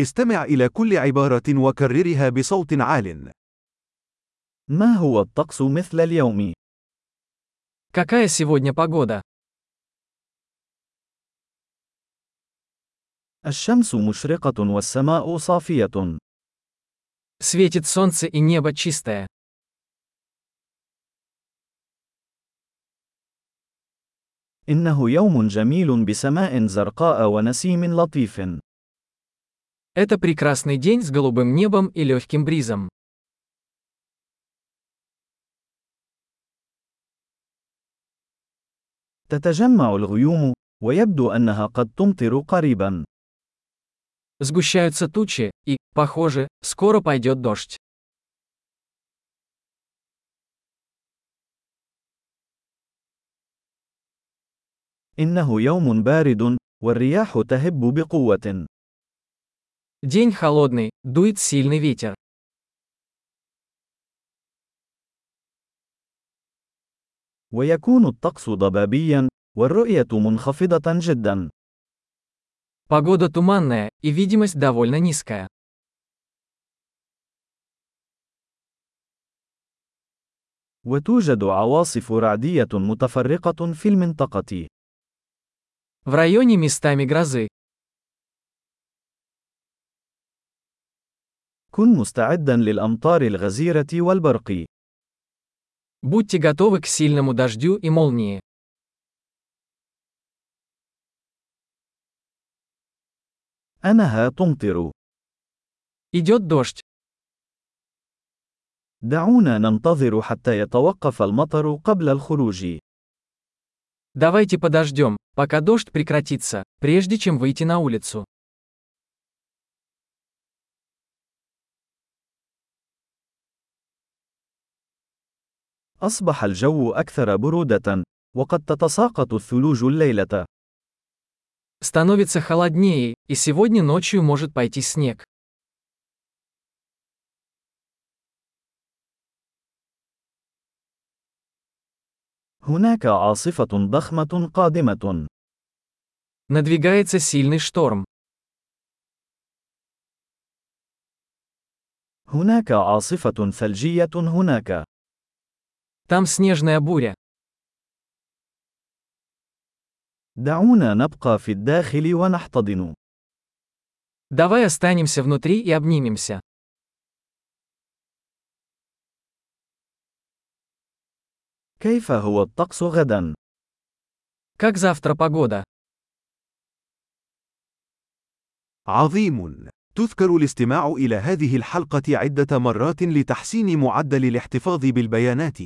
استمع إلى كل عبارة وكررها بصوت عال. ما هو الطقس مثل اليوم؟ Какая сегодня погода? الشمس مشرقة والسماء صافية. Светит солнце и небо чистое. إنه يوم جميل بسماء زرقاء ونسيم لطيف. Это прекрасный день с голубым небом и легким бризом. تتجمع الغيوم، ويبدو أنها قد تمطر قريبا. Сгущаются тучи, и, похоже, скоро пойдет дождь. إنه يوم بارد، والرياح تهب بقوة. День холодный, дует сильный ветер. ويكون الطقس ضبابيا، والرؤية منخفضة جدا. Погода туманная, и видимость довольно низкая. وتوجد عواصف رعدية متفرقة في المنطقة. В районе местами грозы. كن مستعدا للأمطار الغزيرة والبرق. Будьте готовы к сильному дождю и молнии. أنها تمطر. Идет дождь. دعونا ننتظر حتى يتوقف المطر قبل الخروج. Давайте подождем, пока дождь прекратится, прежде чем выйти на улицу. أصبح الجو أكثر برودة، وقد تتساقط الثلوج الليلة. Становится холоднее, и сегодня ночью может пойти снег. هناك عاصفة ضخمة قادمة. Надвигается сильный шторм. هناك عاصفة ثلجية هناك. Там снежная буря. دعونا نبقى في الداخل ونحتضن. Давай останемся внутри и обнимемся. كيف هو الطقس غدا؟ Как завтра погода? عظيم. تذكر الاستماع إلى هذه الحلقة عدة مرات لتحسين معدل الاحتفاظ بالبيانات.